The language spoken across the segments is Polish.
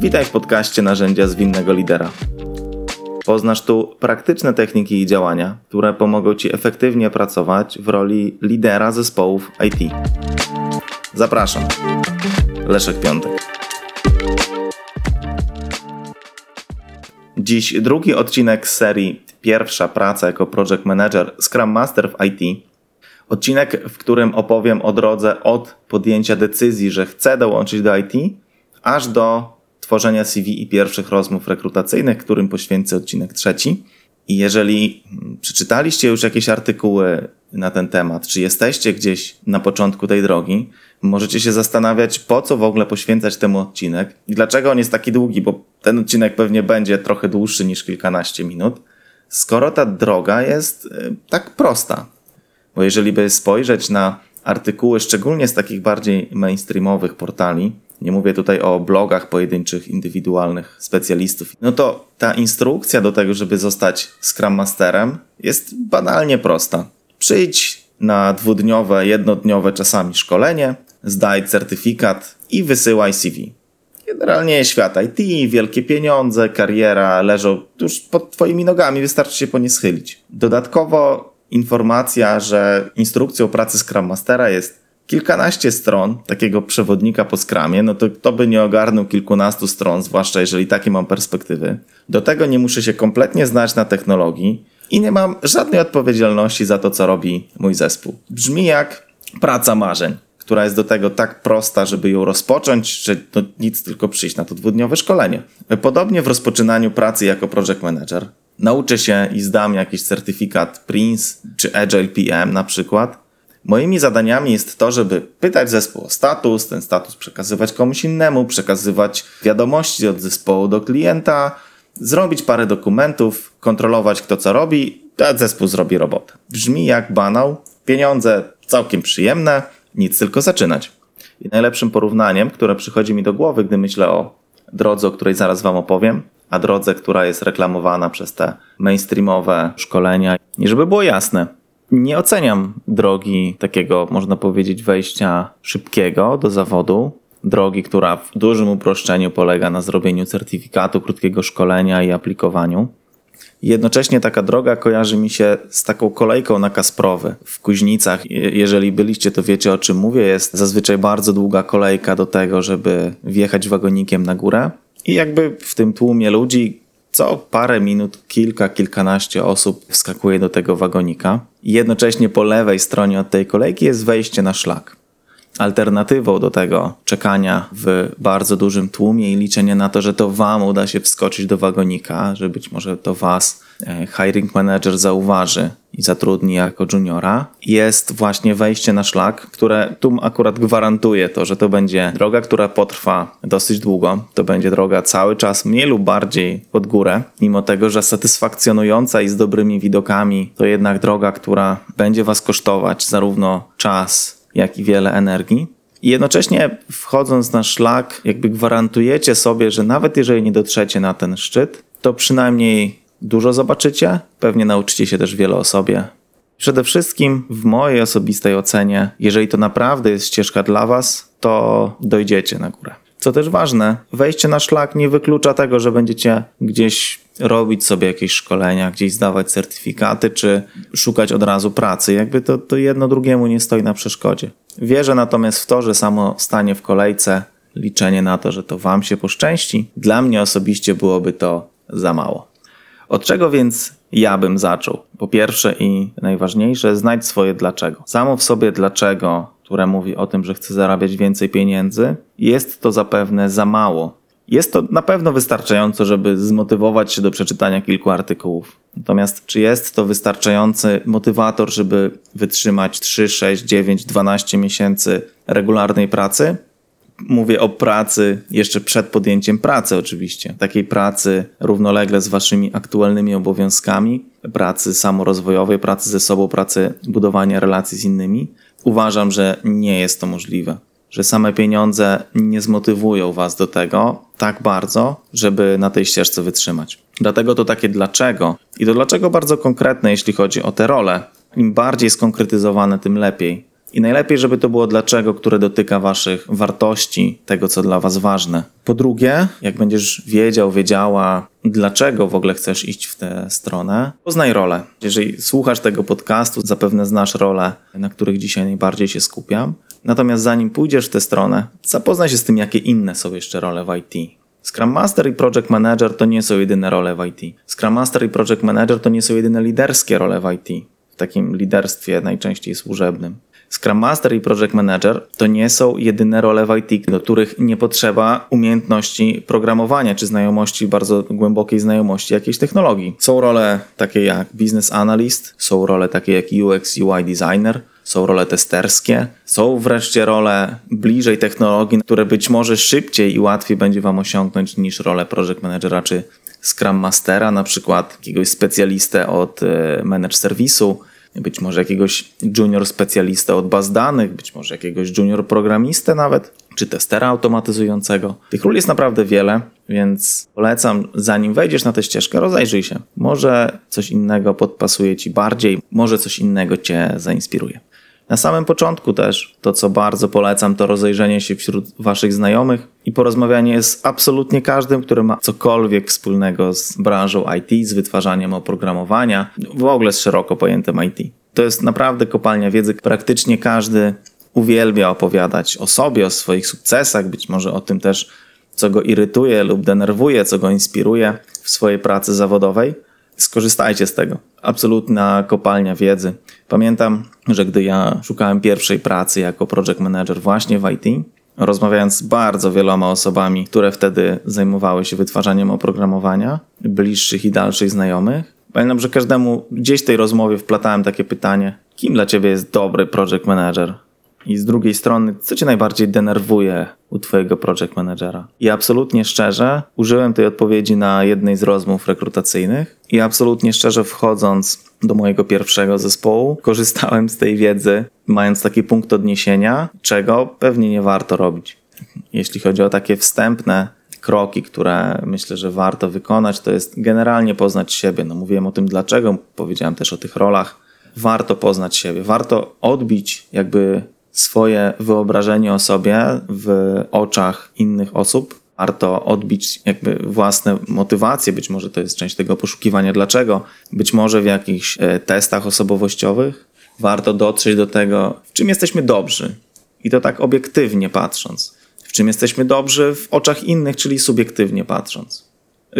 Witaj w podcaście Narzędzia Zwinnego Lidera. Poznasz tu praktyczne techniki i działania, które pomogą Ci efektywnie pracować w roli lidera zespołów IT. Zapraszam. Leszek Piątek. Dziś drugi odcinek z serii Pierwsza praca jako project manager Scrum Master w IT. Odcinek, w którym opowiem o drodze od podjęcia decyzji, że chcę dołączyć do IT, aż do tworzenia CV i pierwszych rozmów rekrutacyjnych, którym poświęcę odcinek trzeci. I jeżeli przeczytaliście już jakieś artykuły na ten temat, czy jesteście gdzieś na początku tej drogi, możecie się zastanawiać, po co w ogóle poświęcać temu odcinek i dlaczego on jest taki długi, bo ten odcinek pewnie będzie trochę dłuższy niż kilkanaście minut, skoro ta droga jest y, tak prosta. Bo jeżeli by spojrzeć na artykuły, szczególnie z takich bardziej mainstreamowych portali, nie mówię tutaj o blogach pojedynczych, indywidualnych specjalistów, no to ta instrukcja do tego, żeby zostać Scrum Masterem jest banalnie prosta. Przyjdź na dwudniowe, jednodniowe czasami szkolenie, zdaj certyfikat i wysyłaj CV. Generalnie świat IT, wielkie pieniądze, kariera leżą tuż pod Twoimi nogami, wystarczy się po nie schylić. Dodatkowo informacja, że instrukcją pracy Scrum Mastera jest kilkanaście stron takiego przewodnika po skramie, no to kto by nie ogarnął kilkunastu stron, zwłaszcza jeżeli takie mam perspektywy. Do tego nie muszę się kompletnie znać na technologii i nie mam żadnej odpowiedzialności za to, co robi mój zespół. Brzmi jak praca marzeń, która jest do tego tak prosta, żeby ją rozpocząć, że to nic tylko przyjść na to dwudniowe szkolenie. Podobnie w rozpoczynaniu pracy jako project manager. Nauczę się i zdam jakiś certyfikat Prince czy Agile PM na przykład, Moimi zadaniami jest to, żeby pytać zespół o status, ten status przekazywać komuś innemu, przekazywać wiadomości od zespołu do klienta, zrobić parę dokumentów, kontrolować kto co robi, a zespół zrobi robotę. Brzmi jak banał, pieniądze całkiem przyjemne, nic tylko zaczynać. I najlepszym porównaniem, które przychodzi mi do głowy, gdy myślę o drodze, o której zaraz Wam opowiem, a drodze, która jest reklamowana przez te mainstreamowe szkolenia. I żeby było jasne, nie oceniam drogi takiego, można powiedzieć, wejścia szybkiego do zawodu. Drogi, która w dużym uproszczeniu polega na zrobieniu certyfikatu, krótkiego szkolenia i aplikowaniu. Jednocześnie taka droga kojarzy mi się z taką kolejką na Kasprowy w Kuźnicach. Jeżeli byliście, to wiecie o czym mówię. Jest zazwyczaj bardzo długa kolejka do tego, żeby wjechać wagonikiem na górę. I jakby w tym tłumie ludzi co parę minut kilka, kilkanaście osób wskakuje do tego wagonika. Jednocześnie po lewej stronie od tej kolejki jest wejście na szlak. Alternatywą do tego czekania w bardzo dużym tłumie i liczenia na to, że to Wam uda się wskoczyć do wagonika, że być może to Was e, hiring manager zauważy i zatrudni jako juniora, jest właśnie wejście na szlak, które tu akurat gwarantuje to, że to będzie droga, która potrwa dosyć długo. To będzie droga cały czas mniej lub bardziej pod górę, mimo tego, że satysfakcjonująca i z dobrymi widokami, to jednak droga, która będzie Was kosztować zarówno czas, jak i wiele energii. I jednocześnie wchodząc na szlak, jakby gwarantujecie sobie, że nawet jeżeli nie dotrzecie na ten szczyt, to przynajmniej dużo zobaczycie, pewnie nauczycie się też wiele o sobie. Przede wszystkim w mojej osobistej ocenie, jeżeli to naprawdę jest ścieżka dla Was, to dojdziecie na górę. Co też ważne, wejście na szlak nie wyklucza tego, że będziecie gdzieś robić sobie jakieś szkolenia, gdzieś zdawać certyfikaty, czy szukać od razu pracy. Jakby to, to jedno drugiemu nie stoi na przeszkodzie. Wierzę natomiast w to, że samo stanie w kolejce, liczenie na to, że to Wam się poszczęści, dla mnie osobiście byłoby to za mało. Od czego więc ja bym zaczął? Po pierwsze i najważniejsze, znajdź swoje dlaczego. Samo w sobie dlaczego, które mówi o tym, że chce zarabiać więcej pieniędzy, jest to zapewne za mało. Jest to na pewno wystarczająco, żeby zmotywować się do przeczytania kilku artykułów. Natomiast czy jest to wystarczający motywator, żeby wytrzymać 3, 6, 9, 12 miesięcy regularnej pracy? Mówię o pracy jeszcze przed podjęciem pracy, oczywiście. Takiej pracy równolegle z waszymi aktualnymi obowiązkami, pracy samorozwojowej, pracy ze sobą, pracy budowania relacji z innymi. Uważam, że nie jest to możliwe. Że same pieniądze nie zmotywują was do tego tak bardzo, żeby na tej ścieżce wytrzymać. Dlatego to takie dlaczego. I to dlaczego bardzo konkretne, jeśli chodzi o te role. Im bardziej skonkretyzowane, tym lepiej I najlepiej, żeby to było dlaczego, które dotyka Waszych wartości, tego, co dla Was ważne. Po drugie, jak będziesz wiedział, wiedziała, dlaczego w ogóle chcesz iść w tę stronę, poznaj rolę. Jeżeli słuchasz tego podcastu, zapewne znasz role, na których dzisiaj najbardziej się skupiam. Natomiast zanim pójdziesz w tę stronę, zapoznaj się z tym, jakie inne są jeszcze role w IT. Scrum Master i Project Manager to nie są jedyne role w IT. Scrum Master i Project Manager to nie są jedyne liderskie role w IT, w takim liderstwie najczęściej służebnym. Scrum Master i Project Manager to nie są jedyne role w IT, do których nie potrzeba umiejętności programowania czy znajomości, bardzo głębokiej znajomości jakiejś technologii. Są role takie jak Business Analyst, są role takie jak UX, UI Designer, są role testerskie, są wreszcie role bliżej technologii, które być może szybciej i łatwiej będzie Wam osiągnąć niż role Project Managera czy Scrum Mastera, na przykład jakiegoś specjalistę od e, manage serwisu, być może jakiegoś junior specjalista od baz danych, być może jakiegoś junior programistę nawet, czy testera automatyzującego. Tych ról jest naprawdę wiele, więc polecam, zanim wejdziesz na tę ścieżkę, rozejrzyj się. Może coś innego podpasuje ci bardziej, może coś innego cię zainspiruje. Na samym początku też to, co bardzo polecam, to rozejrzenie się wśród Waszych znajomych i porozmawianie z absolutnie każdym, który ma cokolwiek wspólnego z branżą IT, z wytwarzaniem oprogramowania, w ogóle z szeroko pojętym IT. To jest naprawdę kopalnia wiedzy. Praktycznie każdy uwielbia opowiadać o sobie, o swoich sukcesach, być może o tym też, co go irytuje lub denerwuje, co go inspiruje w swojej pracy zawodowej. Skorzystajcie z tego. Absolutna kopalnia wiedzy. Pamiętam, że gdy ja szukałem pierwszej pracy jako project manager właśnie w IT, rozmawiając z bardzo wieloma osobami, które wtedy zajmowały się wytwarzaniem oprogramowania, bliższych i dalszych znajomych, pamiętam, że każdemu gdzieś w tej rozmowie wplatałem takie pytanie: kim dla ciebie jest dobry project manager? I z drugiej strony, co cię najbardziej denerwuje u twojego project managera? I absolutnie szczerze użyłem tej odpowiedzi na jednej z rozmów rekrutacyjnych i absolutnie szczerze wchodząc do mojego pierwszego zespołu, korzystałem z tej wiedzy, mając taki punkt odniesienia, czego pewnie nie warto robić. Jeśli chodzi o takie wstępne kroki, które myślę, że warto wykonać, to jest generalnie poznać siebie. No mówiłem o tym dlaczego, powiedziałem też o tych rolach. Warto poznać siebie, warto odbić jakby swoje wyobrażenie o sobie w oczach innych osób. Warto odbić jakby własne motywacje, być może to jest część tego poszukiwania dlaczego, być może w jakichś e, testach osobowościowych. Warto dotrzeć do tego, w czym jesteśmy dobrzy. I to tak obiektywnie patrząc. W czym jesteśmy dobrzy w oczach innych, czyli subiektywnie patrząc.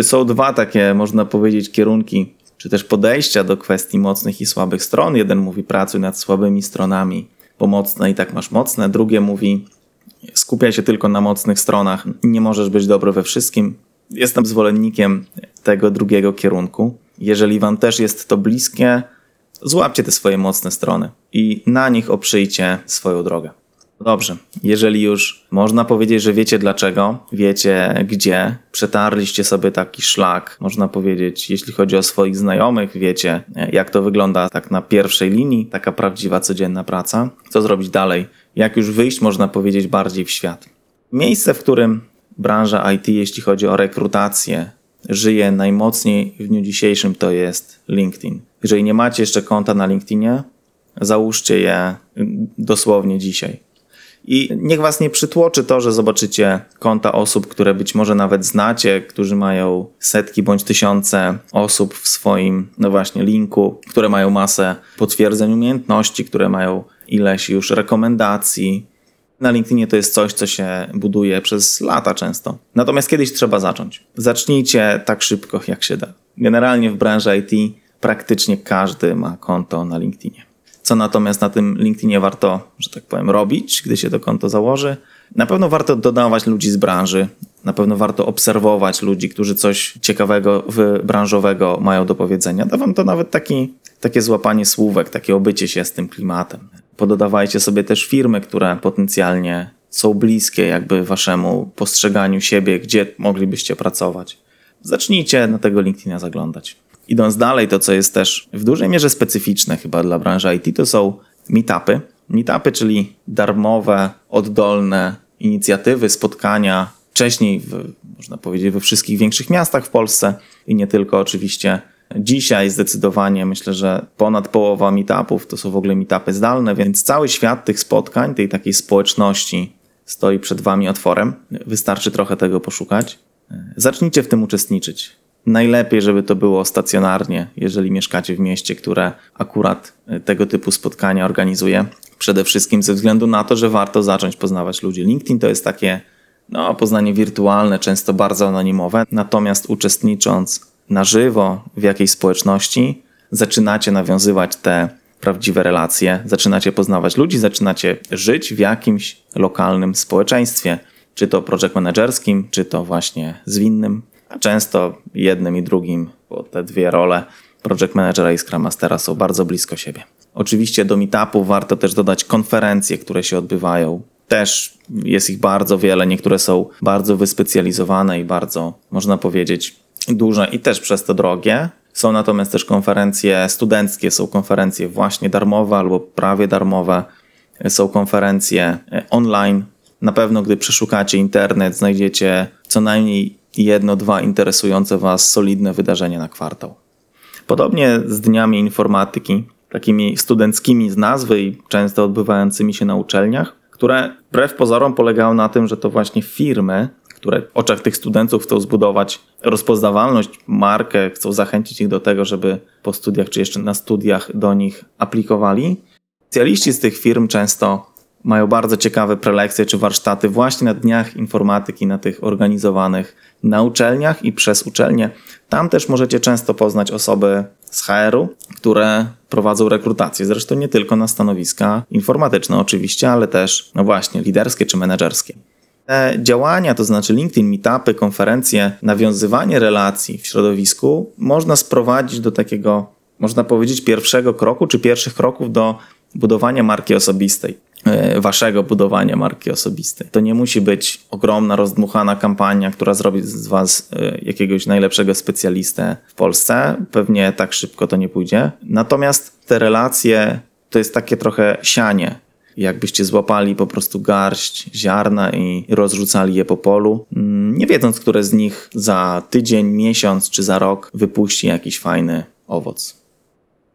Są dwa takie, można powiedzieć, kierunki, czy też podejścia do kwestii mocnych i słabych stron. Jeden mówi pracuj nad słabymi stronami, bo mocne i tak masz mocne. Drugie mówi skupiaj się tylko na mocnych stronach, nie możesz być dobry we wszystkim. Jestem zwolennikiem tego drugiego kierunku. Jeżeli wam też jest to bliskie, złapcie te swoje mocne strony i na nich oprzyjcie swoją drogę. Dobrze, jeżeli już można powiedzieć, że wiecie dlaczego, wiecie gdzie, przetarliście sobie taki szlak, można powiedzieć, jeśli chodzi o swoich znajomych, wiecie jak to wygląda tak na pierwszej linii, taka prawdziwa codzienna praca, co zrobić dalej, jak już wyjść, można powiedzieć, bardziej w świat. Miejsce, w którym branża IT, jeśli chodzi o rekrutację, żyje najmocniej w dniu dzisiejszym, to jest LinkedIn. Jeżeli nie macie jeszcze konta na LinkedInie, załóżcie je dosłownie dzisiaj. I niech was nie przytłoczy to, że zobaczycie konta osób, które być może nawet znacie, którzy mają setki bądź tysiące osób w swoim, no właśnie, linku, które mają masę potwierdzeń umiejętności, które mają ileś już rekomendacji. Na LinkedInie to jest coś, co się buduje przez lata często. Natomiast kiedyś trzeba zacząć. Zacznijcie tak szybko, jak się da. Generalnie w branży IT praktycznie każdy ma konto na LinkedInie. Co natomiast na tym LinkedInie warto, że tak powiem, robić, gdy się to konto założy? Na pewno warto dodawać ludzi z branży, na pewno warto obserwować ludzi, którzy coś ciekawego, branżowego mają do powiedzenia. Da wam to nawet taki, takie złapanie słówek, takie obycie się z tym klimatem. Pododawajcie sobie też firmy, które potencjalnie są bliskie jakby waszemu postrzeganiu siebie, gdzie moglibyście pracować. Zacznijcie na tego LinkedIna zaglądać. Idąc dalej, to co jest też w dużej mierze specyficzne chyba dla branży IT, to są meetupy. Meetupy, czyli darmowe, oddolne inicjatywy, spotkania, wcześniej, w, można powiedzieć, we wszystkich większych miastach w Polsce i nie tylko oczywiście Dzisiaj zdecydowanie myślę, że ponad połowa meetupów to są w ogóle meetupy zdalne, więc cały świat tych spotkań, tej takiej społeczności stoi przed wami otworem. Wystarczy trochę tego poszukać. Zacznijcie w tym uczestniczyć. Najlepiej, żeby to było stacjonarnie, jeżeli mieszkacie w mieście, które akurat tego typu spotkania organizuje. Przede wszystkim ze względu na to, że warto zacząć poznawać ludzi. LinkedIn to jest takie no, poznanie wirtualne, często bardzo anonimowe, natomiast uczestnicząc na żywo w jakiejś społeczności, zaczynacie nawiązywać te prawdziwe relacje, zaczynacie poznawać ludzi, zaczynacie żyć w jakimś lokalnym społeczeństwie, czy to project managerskim, czy to właśnie zwinnym, a często jednym i drugim, bo te dwie role project managera i scrum mastera są bardzo blisko siebie. Oczywiście do meetupu warto też dodać konferencje, które się odbywają. Też jest ich bardzo wiele, niektóre są bardzo wyspecjalizowane i bardzo, można powiedzieć, duże i też przez to drogie. Są natomiast też konferencje studenckie, są konferencje właśnie darmowe albo prawie darmowe, są konferencje online. Na pewno, gdy przeszukacie internet, znajdziecie co najmniej jedno, dwa interesujące Was solidne wydarzenia na kwartał. Podobnie z dniami informatyki, takimi studenckimi z nazwy i często odbywającymi się na uczelniach, które wbrew pozorom polegały na tym, że to właśnie firmy, które w oczach tych studentów chcą zbudować rozpoznawalność, markę, chcą zachęcić ich do tego, żeby po studiach czy jeszcze na studiach do nich aplikowali. Specjaliści z tych firm często mają bardzo ciekawe prelekcje czy warsztaty właśnie na dniach informatyki, na tych organizowanych na uczelniach i przez uczelnie. Tam też możecie często poznać osoby z HR-u, które prowadzą rekrutację. Zresztą nie tylko na stanowiska informatyczne oczywiście, ale też, no właśnie, liderskie czy menedżerskie. Te działania, to znaczy LinkedIn, meetupy, konferencje, nawiązywanie relacji w środowisku można sprowadzić do takiego, można powiedzieć, pierwszego kroku czy pierwszych kroków do budowania marki osobistej. E, waszego budowania marki osobistej. To nie musi być ogromna, rozdmuchana kampania, która zrobi z was e, jakiegoś najlepszego specjalistę w Polsce. Pewnie tak szybko to nie pójdzie. Natomiast te relacje to jest takie trochę sianie. Jakbyście złapali po prostu garść ziarna i rozrzucali je po polu, mm, nie wiedząc, które z nich za tydzień, miesiąc czy za rok wypuści jakiś fajny owoc.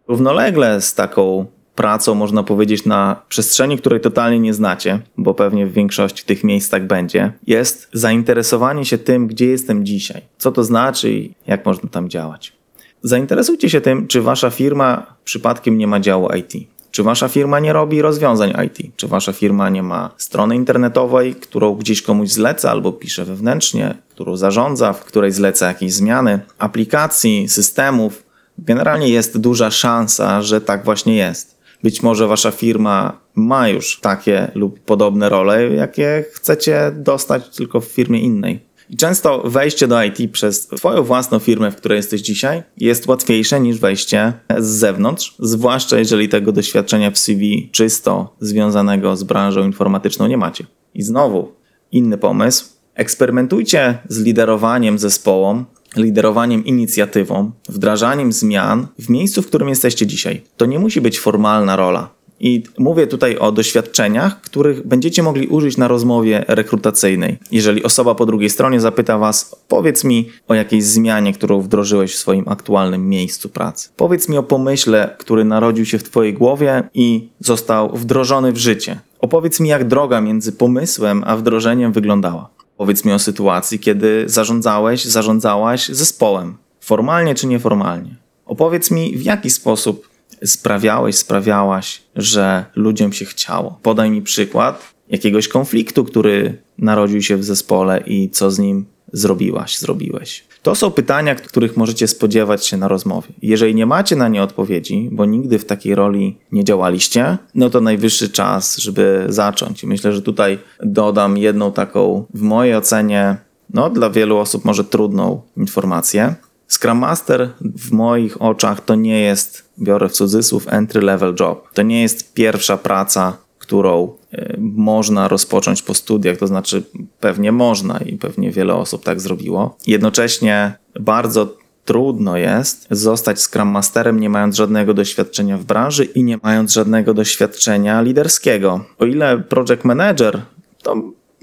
Równolegle z taką pracą, można powiedzieć, na przestrzeni, której totalnie nie znacie, bo pewnie w większości tych miejsc tak będzie, jest zainteresowanie się tym, gdzie jestem dzisiaj, co to znaczy i jak można tam działać. Zainteresujcie się tym, czy wasza firma przypadkiem nie ma działu IT. Czy wasza firma nie robi rozwiązań IT? Czy wasza firma nie ma strony internetowej, którą gdzieś komuś zleca albo pisze wewnętrznie, którą zarządza, w której zleca jakieś zmiany, aplikacji, systemów? Generalnie jest duża szansa, że tak właśnie jest. Być może wasza firma ma już takie lub podobne role, jakie chcecie dostać tylko w firmie innej. I często wejście do IT przez Twoją własną firmę, w której jesteś dzisiaj, jest łatwiejsze niż wejście z zewnątrz, zwłaszcza jeżeli tego doświadczenia w CV czysto związanego z branżą informatyczną nie macie. I znowu inny pomysł. Eksperymentujcie z liderowaniem zespołom liderowaniem inicjatywą, wdrażaniem zmian w miejscu, w którym jesteście dzisiaj. To nie musi być formalna rola. I mówię tutaj o doświadczeniach, których będziecie mogli użyć na rozmowie rekrutacyjnej. Jeżeli osoba po drugiej stronie zapyta Was, powiedz mi o jakiejś zmianie, którą wdrożyłeś w swoim aktualnym miejscu pracy. Powiedz mi o pomyśle, który narodził się w Twojej głowie i został wdrożony w życie. Opowiedz mi, jak droga między pomysłem a wdrożeniem wyglądała. Powiedz mi o sytuacji, kiedy zarządzałeś, zarządzałaś zespołem, formalnie czy nieformalnie. Opowiedz mi, w jaki sposób sprawiałeś, sprawiałaś, że ludziom się chciało. Podaj mi przykład jakiegoś konfliktu, który narodził się w zespole i co z nim zrobiłaś, zrobiłeś. To są pytania, których możecie spodziewać się na rozmowie. Jeżeli nie macie na nie odpowiedzi, bo nigdy w takiej roli nie działaliście, no to najwyższy czas, żeby zacząć. Myślę, że tutaj dodam jedną taką, w mojej ocenie, no dla wielu osób może trudną informację. Scrum Master w moich oczach to nie jest, biorę w cudzysłów, entry level job. To nie jest pierwsza praca, którą e, można rozpocząć po studiach, to znaczy pewnie można i pewnie wiele osób tak zrobiło. Jednocześnie bardzo trudno jest zostać Scrum Masterem, nie mając żadnego doświadczenia w branży i nie mając żadnego doświadczenia liderskiego. O ile Project Manager to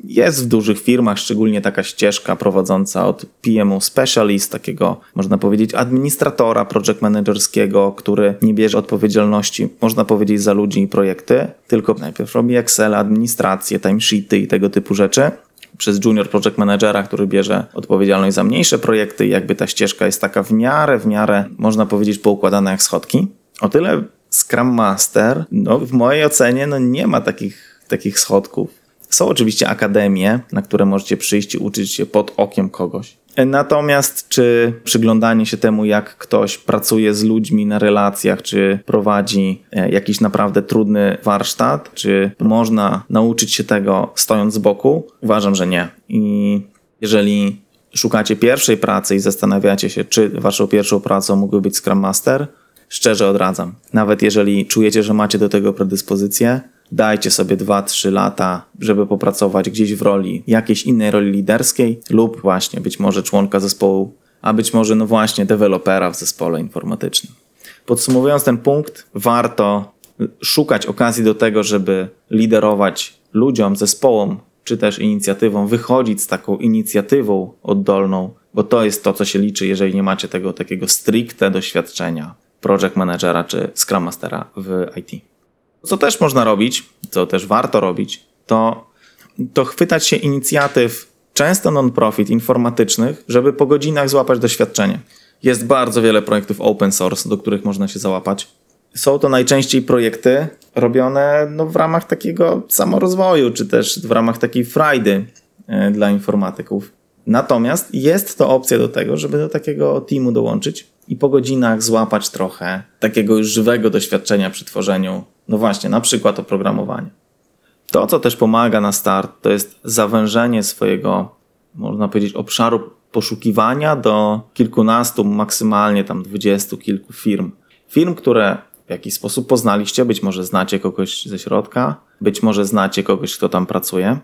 jest w dużych firmach, szczególnie taka ścieżka prowadząca od PMO Specialist, takiego można powiedzieć administratora project managerskiego, który nie bierze odpowiedzialności, można powiedzieć, za ludzi i projekty, tylko najpierw robi Excel, administrację, timesheety i tego typu rzeczy przez junior project managera, który bierze odpowiedzialność za mniejsze projekty, jakby ta ścieżka jest taka w miarę, w miarę, można powiedzieć, poukładana jak schodki. O tyle Scrum Master, no, w mojej ocenie, no, nie ma takich, takich schodków. Są oczywiście akademie, na które możecie przyjść i uczyć się pod okiem kogoś. Natomiast czy przyglądanie się temu, jak ktoś pracuje z ludźmi na relacjach, czy prowadzi e, jakiś naprawdę trudny warsztat, czy można nauczyć się tego stojąc z boku? Uważam, że nie. I jeżeli szukacie pierwszej pracy i zastanawiacie się, czy waszą pierwszą pracą mógłby być Scrum Master, szczerze odradzam. Nawet jeżeli czujecie, że macie do tego predyspozycję, dajcie sobie 2-3 lata, żeby popracować gdzieś w roli, jakiejś innej roli liderskiej lub właśnie być może członka zespołu, a być może no właśnie dewelopera w zespole informatycznym. Podsumowując ten punkt, warto szukać okazji do tego, żeby liderować ludziom, zespołom, czy też inicjatywą, wychodzić z taką inicjatywą oddolną, bo to jest to, co się liczy, jeżeli nie macie tego takiego stricte doświadczenia project managera czy scrum mastera w IT. Co też można robić, co też warto robić, to, to chwytać się inicjatyw często non-profit informatycznych, żeby po godzinach złapać doświadczenie. Jest bardzo wiele projektów open source, do których można się załapać. Są to najczęściej projekty robione no, w ramach takiego samorozwoju, czy też w ramach takiej frajdy e, dla informatyków. Natomiast jest to opcja do tego, żeby do takiego teamu dołączyć i po godzinach złapać trochę takiego już żywego doświadczenia przy tworzeniu, no właśnie, na przykład oprogramowania. To, co też pomaga na start, to jest zawężenie swojego, można powiedzieć, obszaru poszukiwania do kilkunastu, maksymalnie tam dwudziestu kilku firm. Firm, które w jakiś sposób poznaliście, być może znacie kogoś ze środka, być może znacie kogoś, kto tam pracuje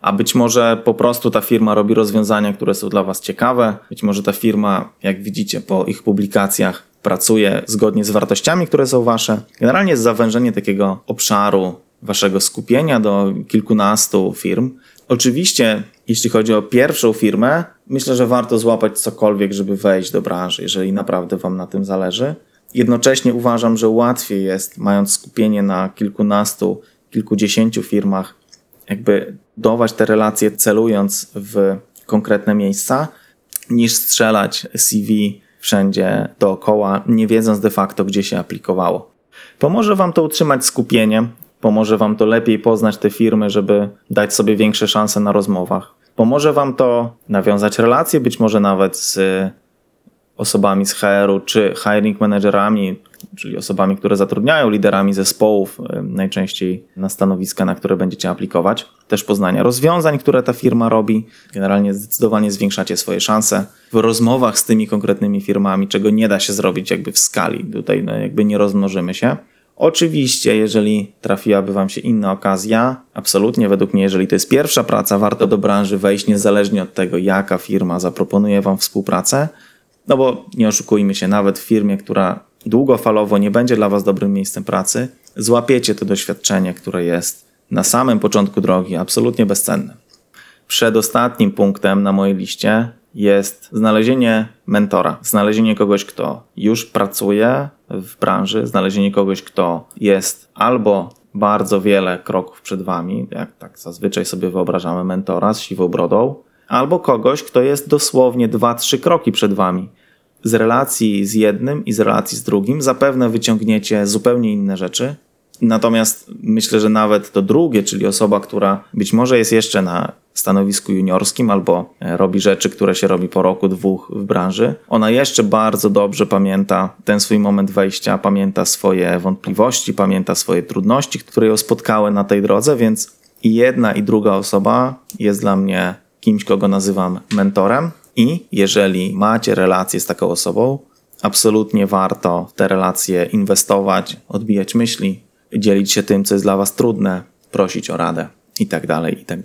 a być może po prostu ta firma robi rozwiązania, które są dla Was ciekawe. Być może ta firma, jak widzicie po ich publikacjach, pracuje zgodnie z wartościami, które są Wasze. Generalnie jest zawężenie takiego obszaru Waszego skupienia do kilkunastu firm. Oczywiście, jeśli chodzi o pierwszą firmę, myślę, że warto złapać cokolwiek, żeby wejść do branży, jeżeli naprawdę Wam na tym zależy. Jednocześnie uważam, że łatwiej jest, mając skupienie na kilkunastu, kilkudziesięciu firmach, jakby budować te relacje celując w konkretne miejsca, niż strzelać CV wszędzie dookoła, nie wiedząc de facto, gdzie się aplikowało. Pomoże Wam to utrzymać skupienie, pomoże Wam to lepiej poznać te firmy, żeby dać sobie większe szanse na rozmowach. Pomoże Wam to nawiązać relacje, być może nawet z osobami z HR-u czy hiring managerami, czyli osobami, które zatrudniają liderami zespołów, najczęściej na stanowiska, na które będziecie aplikować. Też poznania rozwiązań, które ta firma robi. Generalnie zdecydowanie zwiększacie swoje szanse w rozmowach z tymi konkretnymi firmami, czego nie da się zrobić jakby w skali. Tutaj no, jakby nie rozmnożymy się. Oczywiście, jeżeli trafiłaby Wam się inna okazja, absolutnie według mnie, jeżeli to jest pierwsza praca, warto do branży wejść niezależnie od tego, jaka firma zaproponuje Wam współpracę. No bo nie oszukujmy się, nawet w firmie, która długofalowo nie będzie dla Was dobrym miejscem pracy, złapiecie to doświadczenie, które jest na samym początku drogi absolutnie bezcenne. Przedostatnim punktem na mojej liście jest znalezienie mentora, znalezienie kogoś, kto już pracuje w branży, znalezienie kogoś, kto jest albo bardzo wiele kroków przed wami, jak tak zazwyczaj sobie wyobrażamy mentora z siwą brodą, albo kogoś, kto jest dosłownie dwa, trzy kroki przed wami z relacji z jednym i z relacji z drugim zapewne wyciągniecie zupełnie inne rzeczy. Natomiast myślę, że nawet to drugie, czyli osoba, która być może jest jeszcze na stanowisku juniorskim albo e, robi rzeczy, które się robi po roku, dwóch w branży, ona jeszcze bardzo dobrze pamięta ten swój moment wejścia, pamięta swoje wątpliwości, pamięta swoje trudności, które ją spotkały na tej drodze, więc i jedna i druga osoba jest dla mnie kimś, kogo nazywam mentorem. I jeżeli macie relację z taką osobą, absolutnie warto w te relacje inwestować, odbijać myśli, dzielić się tym, co jest dla Was trudne, prosić o radę i tak dalej, i tak.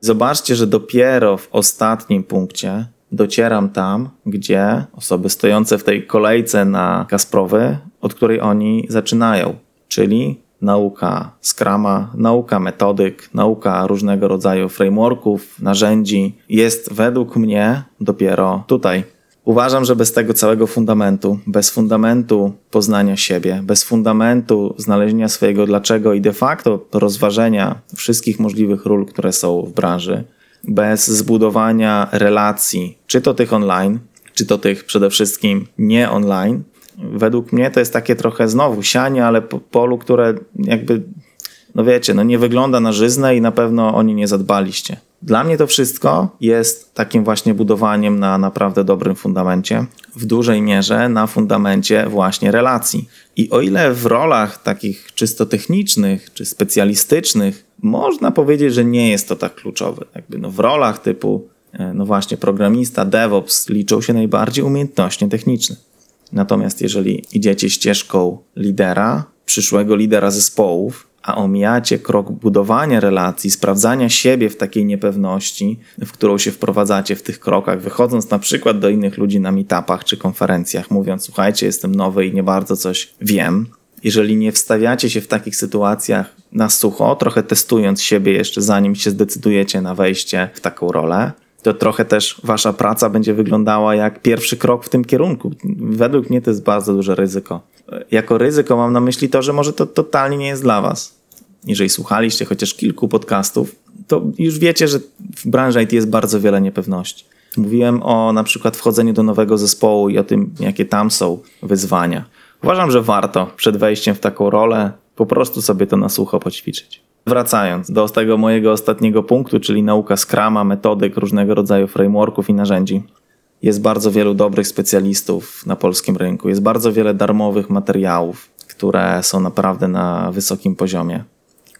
Zobaczcie, że dopiero w ostatnim punkcie docieram tam, gdzie osoby stojące w tej kolejce na Kasprowy, od której oni zaczynają, czyli nauka Scrama, nauka metodyk, nauka różnego rodzaju frameworków, narzędzi jest według mnie dopiero tutaj. Uważam, że bez tego całego fundamentu, bez fundamentu poznania siebie, bez fundamentu znalezienia swojego dlaczego i de facto rozważenia wszystkich możliwych ról, które są w branży, bez zbudowania relacji, czy to tych online, czy to tych przede wszystkim nie online, według mnie to jest takie trochę znowu sianie, ale po polu, które jakby, no wiecie, no nie wygląda na żyzne i na pewno oni nie zadbaliście. Dla mnie to wszystko jest takim właśnie budowaniem na naprawdę dobrym fundamencie, w dużej mierze na fundamencie właśnie relacji. I o ile w rolach takich czysto technicznych czy specjalistycznych można powiedzieć, że nie jest to tak kluczowe, jakby no w rolach typu e, no właśnie programista, DevOps liczą się najbardziej umiejętności techniczne. Natomiast jeżeli idziecie ścieżką lidera, przyszłego lidera zespołów, a omijacie krok budowania relacji, sprawdzania siebie w takiej niepewności, w którą się wprowadzacie w tych krokach, wychodząc na przykład do innych ludzi na meetupach czy konferencjach, mówiąc: Słuchajcie, jestem nowy i nie bardzo coś wiem. Jeżeli nie wstawiacie się w takich sytuacjach na sucho, trochę testując siebie jeszcze zanim się zdecydujecie na wejście w taką rolę, to trochę też wasza praca będzie wyglądała jak pierwszy krok w tym kierunku. Według mnie to jest bardzo duże ryzyko. Jako ryzyko mam na myśli to, że może to totalnie nie jest dla was. Jeżeli słuchaliście chociaż kilku podcastów, to już wiecie, że w branży IT jest bardzo wiele niepewności. Mówiłem o na przykład wchodzeniu do nowego zespołu i o tym, jakie tam są wyzwania. Uważam, że warto przed wejściem w taką rolę po prostu sobie to na sucho poćwiczyć. Wracając do tego mojego ostatniego punktu, czyli nauka Scrama, metodyk, różnego rodzaju frameworków i narzędzi. Jest bardzo wielu dobrych specjalistów na polskim rynku, jest bardzo wiele darmowych materiałów, które są naprawdę na wysokim poziomie.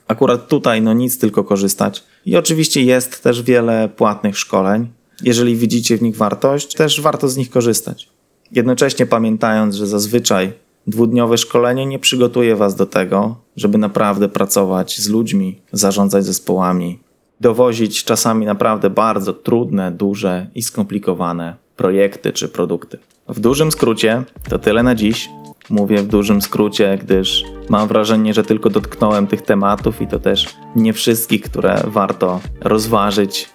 Akurat tutaj no nic tylko korzystać. I oczywiście jest też wiele płatnych szkoleń. Jeżeli widzicie w nich wartość, też warto z nich korzystać. Jednocześnie pamiętając, że zazwyczaj Dwudniowe szkolenie nie przygotuje Was do tego, żeby naprawdę pracować z ludźmi, zarządzać zespołami, dowozić czasami naprawdę bardzo trudne, duże i skomplikowane projekty czy produkty. W dużym skrócie to tyle na dziś. Mówię w dużym skrócie, gdyż mam wrażenie, że tylko dotknąłem tych tematów i to też nie wszystkich, które warto rozważyć,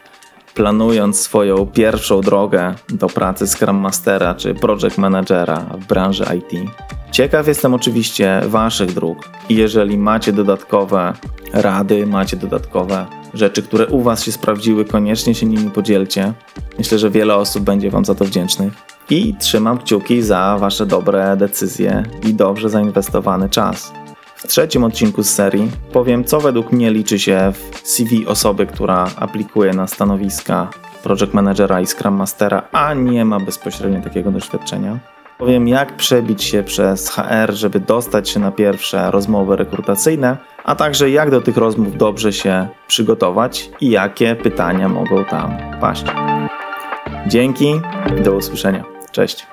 planując swoją pierwszą drogę do pracy Scrum Mastera czy Project Managera w branży IT. Ciekaw jestem oczywiście Waszych dróg i jeżeli macie dodatkowe rady, macie dodatkowe rzeczy, które u Was się sprawdziły, koniecznie się nimi podzielcie. Myślę, że wiele osób będzie Wam za to wdzięcznych. I trzymam kciuki za Wasze dobre decyzje i dobrze zainwestowany czas. W trzecim odcinku z serii powiem, co według mnie liczy się w CV osoby, która aplikuje na stanowiska Project Managera i Scrum Mastera, a nie ma bezpośrednio takiego doświadczenia. Powiem, jak przebić się przez HR, żeby dostać się na pierwsze rozmowy rekrutacyjne, a także jak do tych rozmów dobrze się przygotować i jakie pytania mogą tam paść. Dzięki, do usłyszenia. Cześć.